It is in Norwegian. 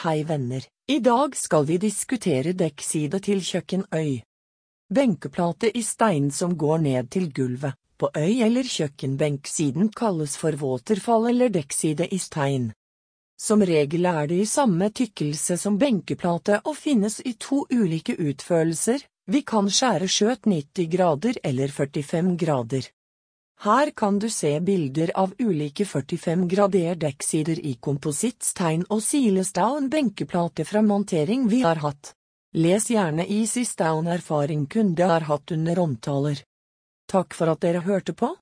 Hei venner, i dag skal vi diskutere dekkside til kjøkkenøy. Benkeplate i stein som går ned til gulvet, på øy eller kjøkkenbenksiden kalles for våterfall eller dekkside i stein. Som regel er det i samme tykkelse som benkeplate og finnes i to ulike utførelser, vi kan skjære skjøt 90 grader eller 45 grader. Her kan du se bilder av ulike 45 grader dekksider i komposittstein og silestown benkeplate fra montering vi har hatt. Les gjerne Easy Stown-erfaring kunde har hatt under omtaler. Takk for at dere hørte på.